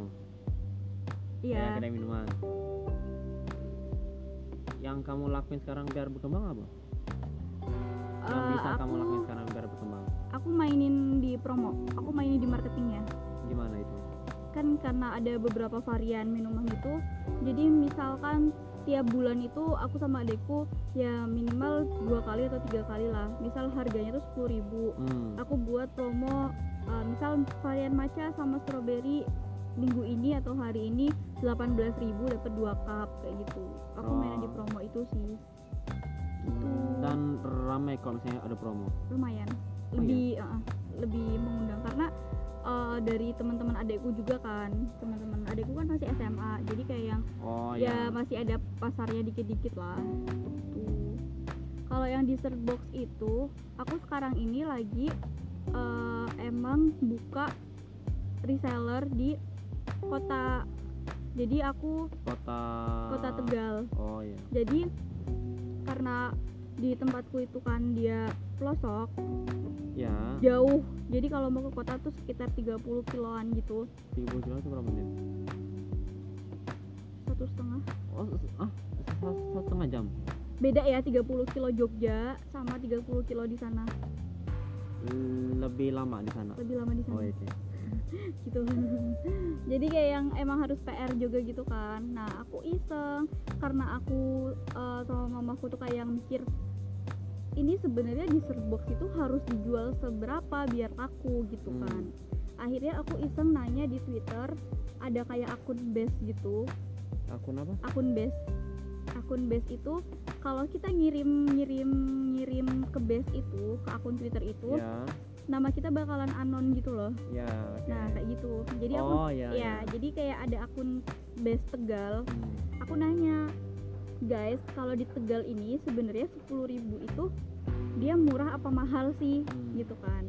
Speaker 1: Iya.
Speaker 2: Ya, kedai minuman. Yang kamu lakuin sekarang biar berkembang apa? Yang
Speaker 1: Eh,
Speaker 2: bisa kamu
Speaker 1: aku
Speaker 2: lakuin sekarang biar berkembang.
Speaker 1: aku mainin di promo aku mainin di marketingnya.
Speaker 2: Gimana itu?
Speaker 1: Kan karena ada beberapa varian minuman itu jadi misalkan tiap bulan itu aku sama adekku ya minimal dua kali atau tiga kali lah. Misal harganya tuh sepuluh ribu.
Speaker 2: Hmm.
Speaker 1: aku buat promo uh, misal varian matcha sama strawberry minggu ini atau hari ini 18.000 dapat dua cup kayak gitu. Aku main di
Speaker 2: Oh.
Speaker 1: promo itu sih. Itu
Speaker 2: dan ramai kalau misalnya ada promo?
Speaker 1: Lumayan.
Speaker 2: Oh,
Speaker 1: lebih uh, lebih mengundang. Karena uh, dari teman-teman adekku juga kan. Teman-teman adekku kan masih SMA jadi kayak yang
Speaker 2: oh
Speaker 1: ya
Speaker 2: ya
Speaker 1: masih ada pasarnya dikit-dikit lah. Tuh kalau yang dessert box itu aku sekarang ini lagi eh, emang buka reseller di kota jadi aku
Speaker 2: kota
Speaker 1: kota Tegal.
Speaker 2: Oh ya
Speaker 1: jadi karena di tempatku itu kan dia pelosok.
Speaker 2: Ya.
Speaker 1: Jauh. Jadi kalau mau ke kota tuh sekitar 30 kiloan gitu.
Speaker 2: 30 kilo itu berapa menit?
Speaker 1: Satu setengah.
Speaker 2: Oh ah satu satu setengah jam?
Speaker 1: Beda ya 30 kilo Jogja sama 30 kilo di sana.
Speaker 2: Lebih lama di sana?
Speaker 1: Lebih lama di sana.
Speaker 2: Oh iya
Speaker 1: gitu. Jadi kayak yang emang harus PR juga gitu kan. Nah aku iseng karena aku eh, sama mamaku tuh kayak yang mikir ini sebenarnya di box itu harus dijual seberapa biar laku gitu
Speaker 2: Hmm.
Speaker 1: kan. Akhirnya aku iseng nanya di Twitter ada kayak akun base gitu.
Speaker 2: Akun apa?
Speaker 1: Akun base. Akun base itu kalau kita ngirim ngirim ngirim ke base itu ke akun Twitter itu
Speaker 2: ya
Speaker 1: nama kita bakalan anon gitu loh.
Speaker 2: Ya oke.
Speaker 1: Nah kayak gitu. Jadi aku
Speaker 2: oh ya,
Speaker 1: ya jadi kayak ada akun base Tegal.
Speaker 2: Hmm.
Speaker 1: aku nanya guys kalau di Tegal ini sebenarnya 10.000 itu dia murah apa mahal sih?
Speaker 2: Hmm.
Speaker 1: gitu kan.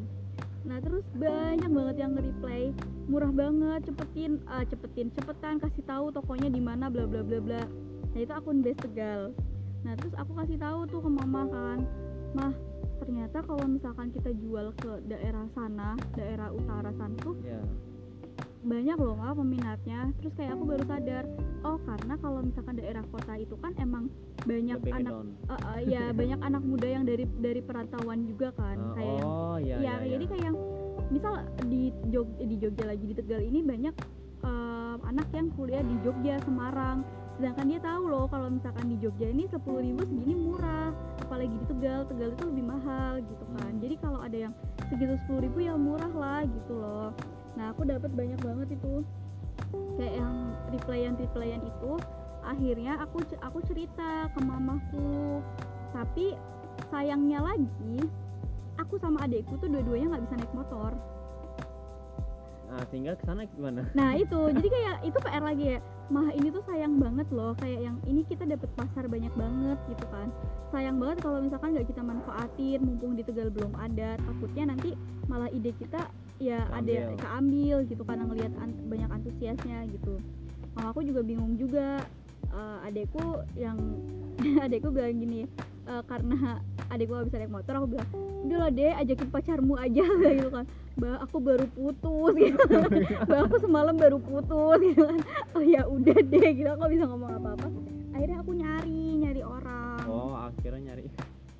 Speaker 1: Nah terus banyak banget yang nge-reply murah banget cepetin eh, cepetin cepetan kasih tahu tokonya di mana bla bla bla bla. Nah itu akun base Tegal. Nah terus aku kasih tahu tuh ke mama kan mah ternyata kalau misalkan kita jual ke daerah sana daerah utara sana tuh
Speaker 2: ya
Speaker 1: banyak loh mah peminatnya. Terus kayak aku baru sadar oh karena kalau misalkan daerah kota itu kan emang banyak
Speaker 2: lebih
Speaker 1: anak eh, eh, ya banyak anak muda yang dari dari perantauan juga kan
Speaker 2: Ah,
Speaker 1: kayak yang
Speaker 2: oh ya
Speaker 1: ya,
Speaker 2: ya,
Speaker 1: jadi
Speaker 2: ya.
Speaker 1: kayak yang misal di Jog di Jogja lagi di Tegal ini banyak eh, anak yang kuliah di Jogja Semarang sedangkan dia tahu loh kalau misalkan di Jogja ini 10.000 segini murah. Apalagi di Tegal Tegal itu lebih mahal gitu kan.
Speaker 2: Hmm.
Speaker 1: jadi kalau ada yang segitu 10.000 ya murah lah gitu loh. Nah aku dapat banyak banget itu. Kayak yang replyan replyan itu akhirnya aku aku cerita ke mamaku. Tapi sayangnya lagi aku sama adekku tuh dua-duanya nggak bisa naik motor
Speaker 2: nah tinggal ke sana gimana?
Speaker 1: Nah itu. Jadi kayak itu PR lagi ya. Mah ini tuh sayang banget loh. Kayak yang ini kita dapat pasar banyak banget gitu kan. Sayang banget kalau misalkan nggak kita manfaatin mumpung di Tegal belum ada. Takutnya nanti malah ide kita ya ada
Speaker 2: Keambil.
Speaker 1: keambil gitu karena ngelihat an- banyak antusiasnya gitu. Mama aku juga bingung juga. Eh, adekku yang adekku bilang gini eh, karena adekku gak bisa naik motor aku bilang udah lah deh ajakin pacarmu aja. Gitu kan. Bah aku baru putus gitu. Bah aku semalam baru putus gitu kan. Oh ya udah deh gitu. Aku bisa ngomong apa-apa. Akhirnya aku nyari nyari orang.
Speaker 2: Oh akhirnya nyari.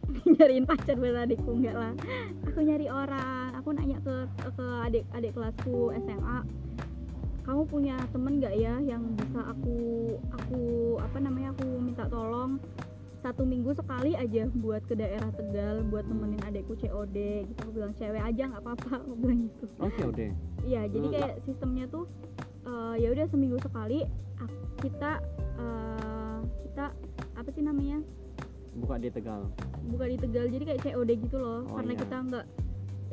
Speaker 1: Nyariin pacar buat adikku enggak lah. Aku nyari orang. Aku nanya ke ke adik adik kelasku SMA kamu punya temen nggak ya yang bisa aku aku apa namanya aku minta tolong satu minggu sekali aja buat ke daerah Tegal buat temenin adekku COD gitu. Aku bilang cewek aja nggak apa-apa. Aku bilang gitu.
Speaker 2: Oke udah
Speaker 1: Iya, jadi
Speaker 2: Hmm.
Speaker 1: kayak sistemnya tuh eh, ya udah seminggu sekali kita eh, kita apa sih namanya?
Speaker 2: Buka di Tegal.
Speaker 1: Buka di Tegal jadi kayak COD gitu loh.
Speaker 2: Oh,
Speaker 1: karena
Speaker 2: iya.
Speaker 1: kita nggak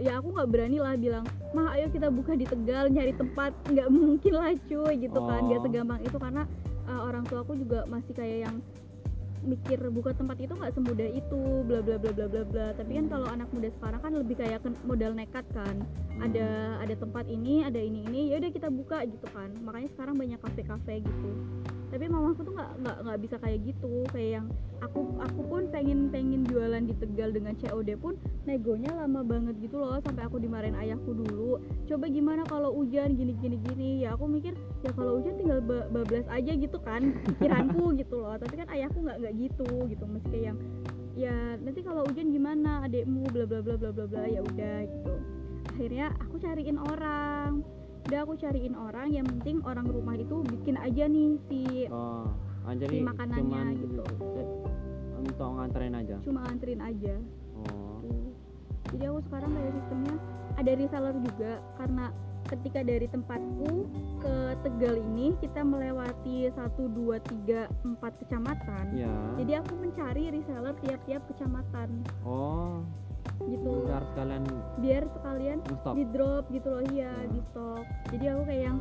Speaker 1: ya aku nggak berani lah bilang mah ayo kita buka di Tegal nyari tempat. Nggak mungkin lah cuy gitu kan. Nggak
Speaker 2: Oh.
Speaker 1: segampang itu karena eh, orang tua aku juga masih kayak yang mikir buka tempat itu nggak semudah itu bla bla bla bla bla bla. Tapi kan kalau anak muda sekarang kan lebih kayak modal nekat kan. Ada ada tempat ini ada ini ini ya udah kita buka gitu kan. Makanya sekarang banyak kafe kafe gitu. Tapi mamaku tuh nggak nggak nggak bisa kayak gitu. Kayak yang aku aku pun pengen pengen jualan di Tegal dengan COD pun negonya lama banget gitu loh. Sampai aku dimarahin ayahku dulu. Coba gimana kalau hujan gini gini gini. Ya aku mikir ya kalau hujan tinggal ba- bablas aja gitu kan pikiranku gitu loh. Tapi kan ayahku nggak nggak gitu gitu. Mesti kayak yang ya nanti kalau hujan gimana adekmu bla bla bla bla bla bla ya udah gitu. Akhirnya aku cariin orang. Udah aku cariin orang yang penting orang rumah itu bikin aja nih si
Speaker 2: oh ah,
Speaker 1: Si makanannya
Speaker 2: cuman
Speaker 1: gitu.
Speaker 2: eh, untuk nganterin aja?
Speaker 1: Cuma anterin aja.
Speaker 2: Oh.
Speaker 1: Gitu. jadi aku sekarang kayak sistemnya. Ada reseller juga karena ketika dari tempatku ke Tegal ini kita melewati 1, 2, 3, 4 kecamatan.
Speaker 2: Ya
Speaker 1: jadi aku mencari reseller tiap-tiap kecamatan.
Speaker 2: Oh
Speaker 1: gitu.
Speaker 2: biar sekalian
Speaker 1: biar sekalian di drop gitu loh iya
Speaker 2: Hmm.
Speaker 1: di stok jadi aku kayak yang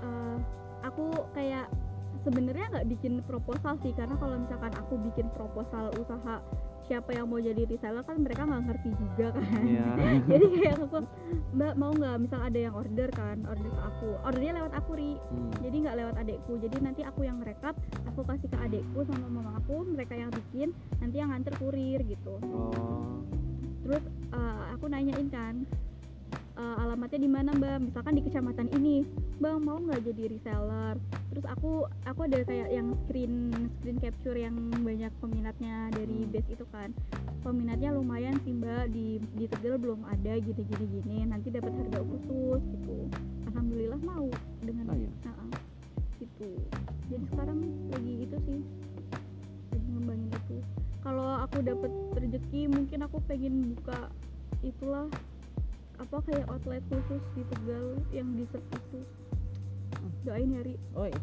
Speaker 1: eh, aku kayak sebenarnya nggak bikin proposal sih karena kalau misalkan aku bikin proposal usaha siapa yang mau jadi reseller kan mereka nggak ngerti juga kan.
Speaker 2: Iya.
Speaker 1: jadi kayak aku mbak mau nggak misal ada yang order kan order ke aku. Ordernya lewat aku ri.
Speaker 2: Hmm.
Speaker 1: jadi nggak lewat adekku. Jadi nanti aku yang merekap aku kasih ke adekku sama mama aku mereka yang bikin nanti yang nganter kurir gitu.
Speaker 2: Oh.
Speaker 1: Terus eh, aku nanyain kan eh, alamatnya di mana mbak? Misalkan di kecamatan ini. Bang mau nggak jadi reseller? Terus aku aku ada kayak yang screen screen capture yang banyak peminatnya dari
Speaker 2: Hmm.
Speaker 1: base itu kan. Peminatnya lumayan sih mbak. Di di Tegal belum ada gini gini. Gini nanti dapat harga khusus gitu. Alhamdulillah mau dengan
Speaker 2: Oh, iya.
Speaker 1: Nah, gitu. Jadi sekarang lagi itu sih. Lagi ngembangin itu. Kalau aku dapat rezeki mungkin aku pengen buka itulah apa kayak outlet khusus di Tegal yang dessert itu? Doain ya Ri.
Speaker 2: Oh i-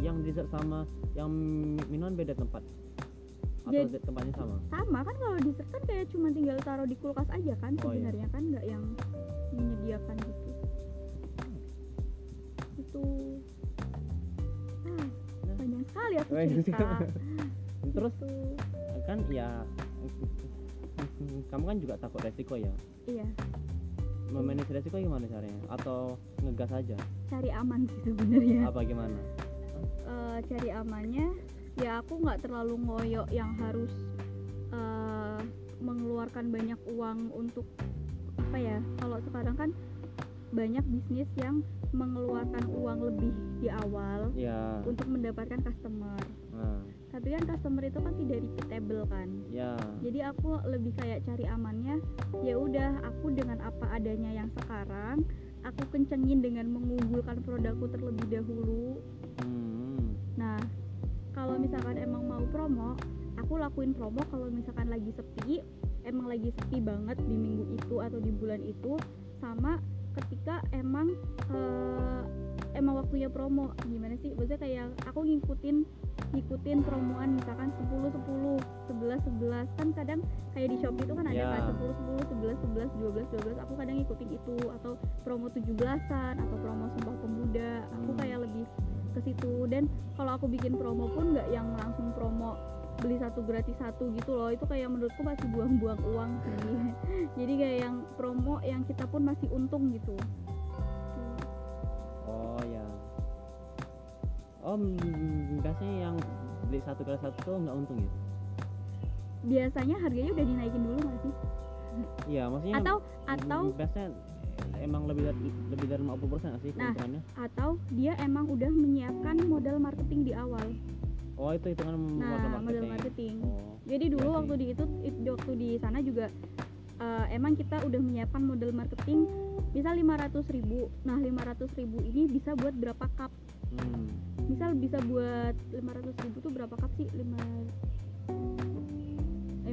Speaker 2: yang dessert sama yang mi- minuman beda tempat. Atau
Speaker 1: Jadi-
Speaker 2: tempatnya sama?
Speaker 1: sama kan kalau dessert kan kayak cuma tinggal taruh di kulkas aja kan
Speaker 2: Oh, iya.
Speaker 1: sebenarnya kan? Nggak yang menyediakan gitu. Itu. Ah,
Speaker 2: Nah.
Speaker 1: panjang sekali aku cerita.
Speaker 2: terus
Speaker 1: Gitu.
Speaker 2: kan ya kamu kan juga takut resiko ya?
Speaker 1: Iya
Speaker 2: memanage resiko gimana caranya? Atau ngegas aja?
Speaker 1: Cari aman sih sebenarnya
Speaker 2: apa gimana?
Speaker 1: Eh, cari amannya ya aku nggak terlalu ngoyo yang harus eh, mengeluarkan banyak uang untuk apa ya kalau sekarang kan banyak bisnis yang mengeluarkan uang lebih di awal
Speaker 2: ya
Speaker 1: untuk mendapatkan customer.
Speaker 2: Nah
Speaker 1: tapi kan customer itu kan tidak repeatable kan?
Speaker 2: Ya.
Speaker 1: Jadi aku lebih kayak cari amannya ya udah aku dengan apa adanya yang sekarang aku kencengin dengan mengunggulkan produkku terlebih dahulu.
Speaker 2: Hmm.
Speaker 1: Nah, kalau misalkan emang mau promo, aku lakuin promo kalau misalkan lagi sepi, emang lagi sepi banget di minggu itu atau di bulan itu, sama ketika emang eh, emang waktunya promo. Gimana sih? Maksudnya kayak aku ngikutin ngikutin promoan misalkan 10 10 11 11 kan kadang kayak di Shopee itu kan ada
Speaker 2: Ya.
Speaker 1: kan 10 10 11 11 12 12 aku kadang ngikutin itu atau promo 17-an atau promo Sumpah Pemuda aku
Speaker 2: Hmm.
Speaker 1: kayak lebih ke situ dan kalau aku bikin promo pun nggak yang langsung promo beli satu gratis satu gitu loh. Itu kayak menurutku masih buang-buang uang sih. Jadi kayak yang promo yang kita pun masih untung gitu.
Speaker 2: Oh ya oh mm, biasanya yang beli satu kali satu tuh nggak untung ya?
Speaker 1: Biasanya harganya udah dinaikin dulu nggak sih?
Speaker 2: Iya maksudnya
Speaker 1: atau atau
Speaker 2: mm, biasanya emang lebih dari lebih dari 50% persen sih
Speaker 1: Nah. atau dia emang udah menyiapkan modal marketing di awal
Speaker 2: oh itu hitungan
Speaker 1: nah
Speaker 2: modal marketing.
Speaker 1: marketing.
Speaker 2: Oh
Speaker 1: jadi dulu
Speaker 2: Iya
Speaker 1: waktu di itu it- waktu di sana juga eh, emang kita udah menyiapkan modal marketing misal 500.000 ribu. Nah 500.000 ribu ini bisa buat berapa cup?
Speaker 2: Hmm.
Speaker 1: misal bisa buat 500 ribu tuh berapa cup sih? 5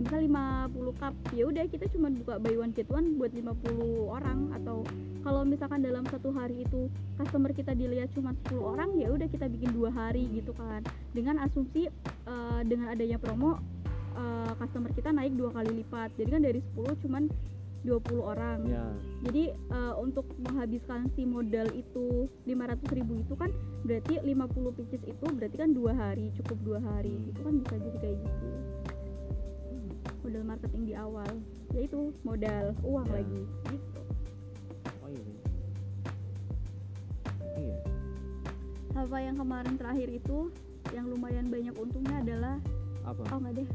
Speaker 1: eh, misal 50 cup ya udah kita cuma buka buy one get one buat 50 orang atau kalau misalkan dalam satu hari itu customer kita dilihat cuma 10 orang ya udah kita bikin dua hari gitu kan. Dengan asumsi eh, dengan adanya promo eh, customer kita naik dua kali lipat. Jadi kan dari 10 cuman 20 orang.
Speaker 2: Ya
Speaker 1: jadi eh, untuk menghabiskan si modal itu 500.000 ribu itu kan berarti 50 pieces itu berarti kan dua hari cukup dua hari. Itu kan bisa jadi kayak gitu modal marketing di awal yaitu modal uang
Speaker 2: Ya.
Speaker 1: lagi. Gitu
Speaker 2: oh iya iya.
Speaker 1: Apa yang kemarin terakhir itu yang lumayan banyak untungnya adalah
Speaker 2: apa?
Speaker 1: Oh nggak deh.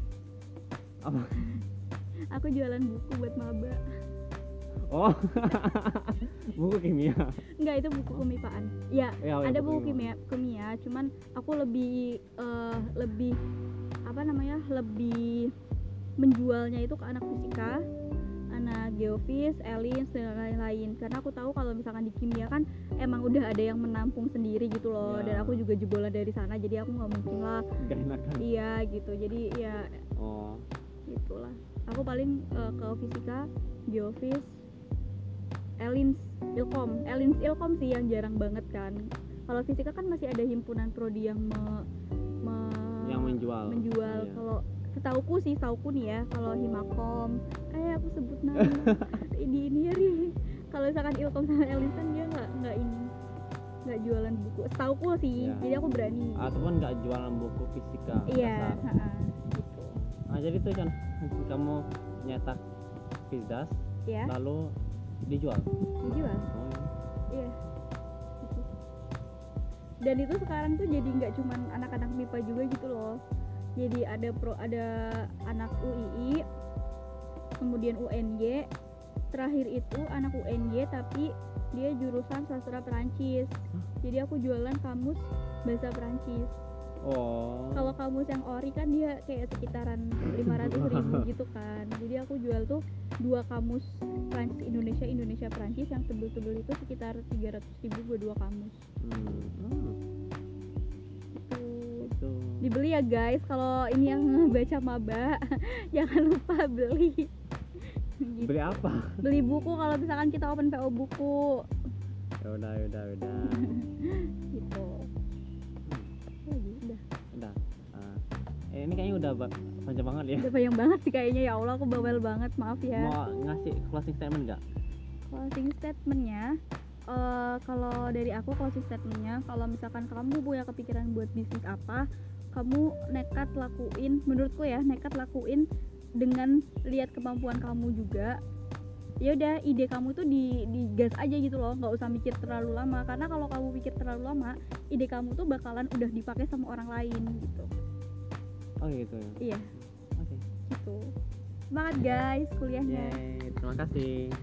Speaker 2: Apa?
Speaker 1: Aku jualan buku buat maba.
Speaker 2: Oh buku kimia.
Speaker 1: Nggak itu buku kemipaan ya
Speaker 2: ya,
Speaker 1: ada buku kimia kimia cuman aku lebih eh, lebih apa namanya lebih menjualnya itu ke anak fisika anak geofis, elins dan lain-lain. Karena aku tahu kalau misalkan di kimia kan emang udah ada yang menampung sendiri gitu loh.
Speaker 2: Ya.
Speaker 1: dan aku juga jebolan dari sana jadi aku nggak mungkin lah.
Speaker 2: Gak enakan.
Speaker 1: Iya gitu. Jadi ya
Speaker 2: oh.
Speaker 1: gitulah aku paling eh, ke fisika geofis elins ilkom. Elins ilkom sih yang jarang banget kan. Kalau fisika kan masih ada himpunan prodi yang me- me-
Speaker 2: yang menjual.
Speaker 1: menjual.
Speaker 2: Iya.
Speaker 1: kalau setauku sih setauku nih ya kalau Himakom. Eh aku sebut nama. Di ini ya Ri kalau misalkan Ilkom sama Elisan dia nggak nggak ini nggak jualan buku. Setauku sih
Speaker 2: Iya.
Speaker 1: jadi aku berani.
Speaker 2: Ataupun nggak jualan buku fisika
Speaker 1: iya gitu.
Speaker 2: Nah jadi tuh kan kamu nyetak pizdas
Speaker 1: ya
Speaker 2: lalu dijual.
Speaker 1: Dijual?
Speaker 2: Oh,
Speaker 1: iya. Gitu. dan itu sekarang tuh jadi nggak cuman anak-anak MIPA juga gitu loh jadi ada pro ada anak UII kemudian UNY terakhir itu anak UNY tapi dia jurusan sastra Perancis. Jadi aku jualan kamus bahasa Perancis.
Speaker 2: Oh.
Speaker 1: Kalau kamus yang ori kan dia kayak sekitaran 500 ribu gitu kan. Jadi aku jual tuh dua kamus Prancis Indonesia Indonesia Perancis. Yang tebel-tebel itu sekitar 300 ribu buat dua kamus.
Speaker 2: Hmm. hmm,
Speaker 1: dibeli ya guys. Kalau ini yang baca maba jangan lupa beli. Gitu.
Speaker 2: beli apa?
Speaker 1: Beli buku kalau misalkan kita open PO buku.
Speaker 2: Ya udah ya udah ya udah.
Speaker 1: Gitu. Lagi udah
Speaker 2: udah. Ah, eh, ini kayaknya udah panjang banget ya.
Speaker 1: Udah panjang banget sih kayaknya. Ya Allah aku bawel banget. Maaf ya.
Speaker 2: Mau ngasih closing statement nggak?
Speaker 1: Closing statementnya eh, kalau dari aku closing statementnya kalau misalkan kamu punya kepikiran buat bisnis apa kamu nekat lakuin menurutku ya nekat lakuin dengan lihat kemampuan kamu juga. Ya udah ide kamu tuh di digas aja gitu loh nggak usah mikir terlalu lama. Karena kalau kamu pikir terlalu lama ide kamu tuh bakalan udah dipakai sama orang lain gitu.
Speaker 2: Oh gitu
Speaker 1: iya.
Speaker 2: Oke.
Speaker 1: Gitu. Semangat guys kuliahnya.
Speaker 2: Yeay, terima kasih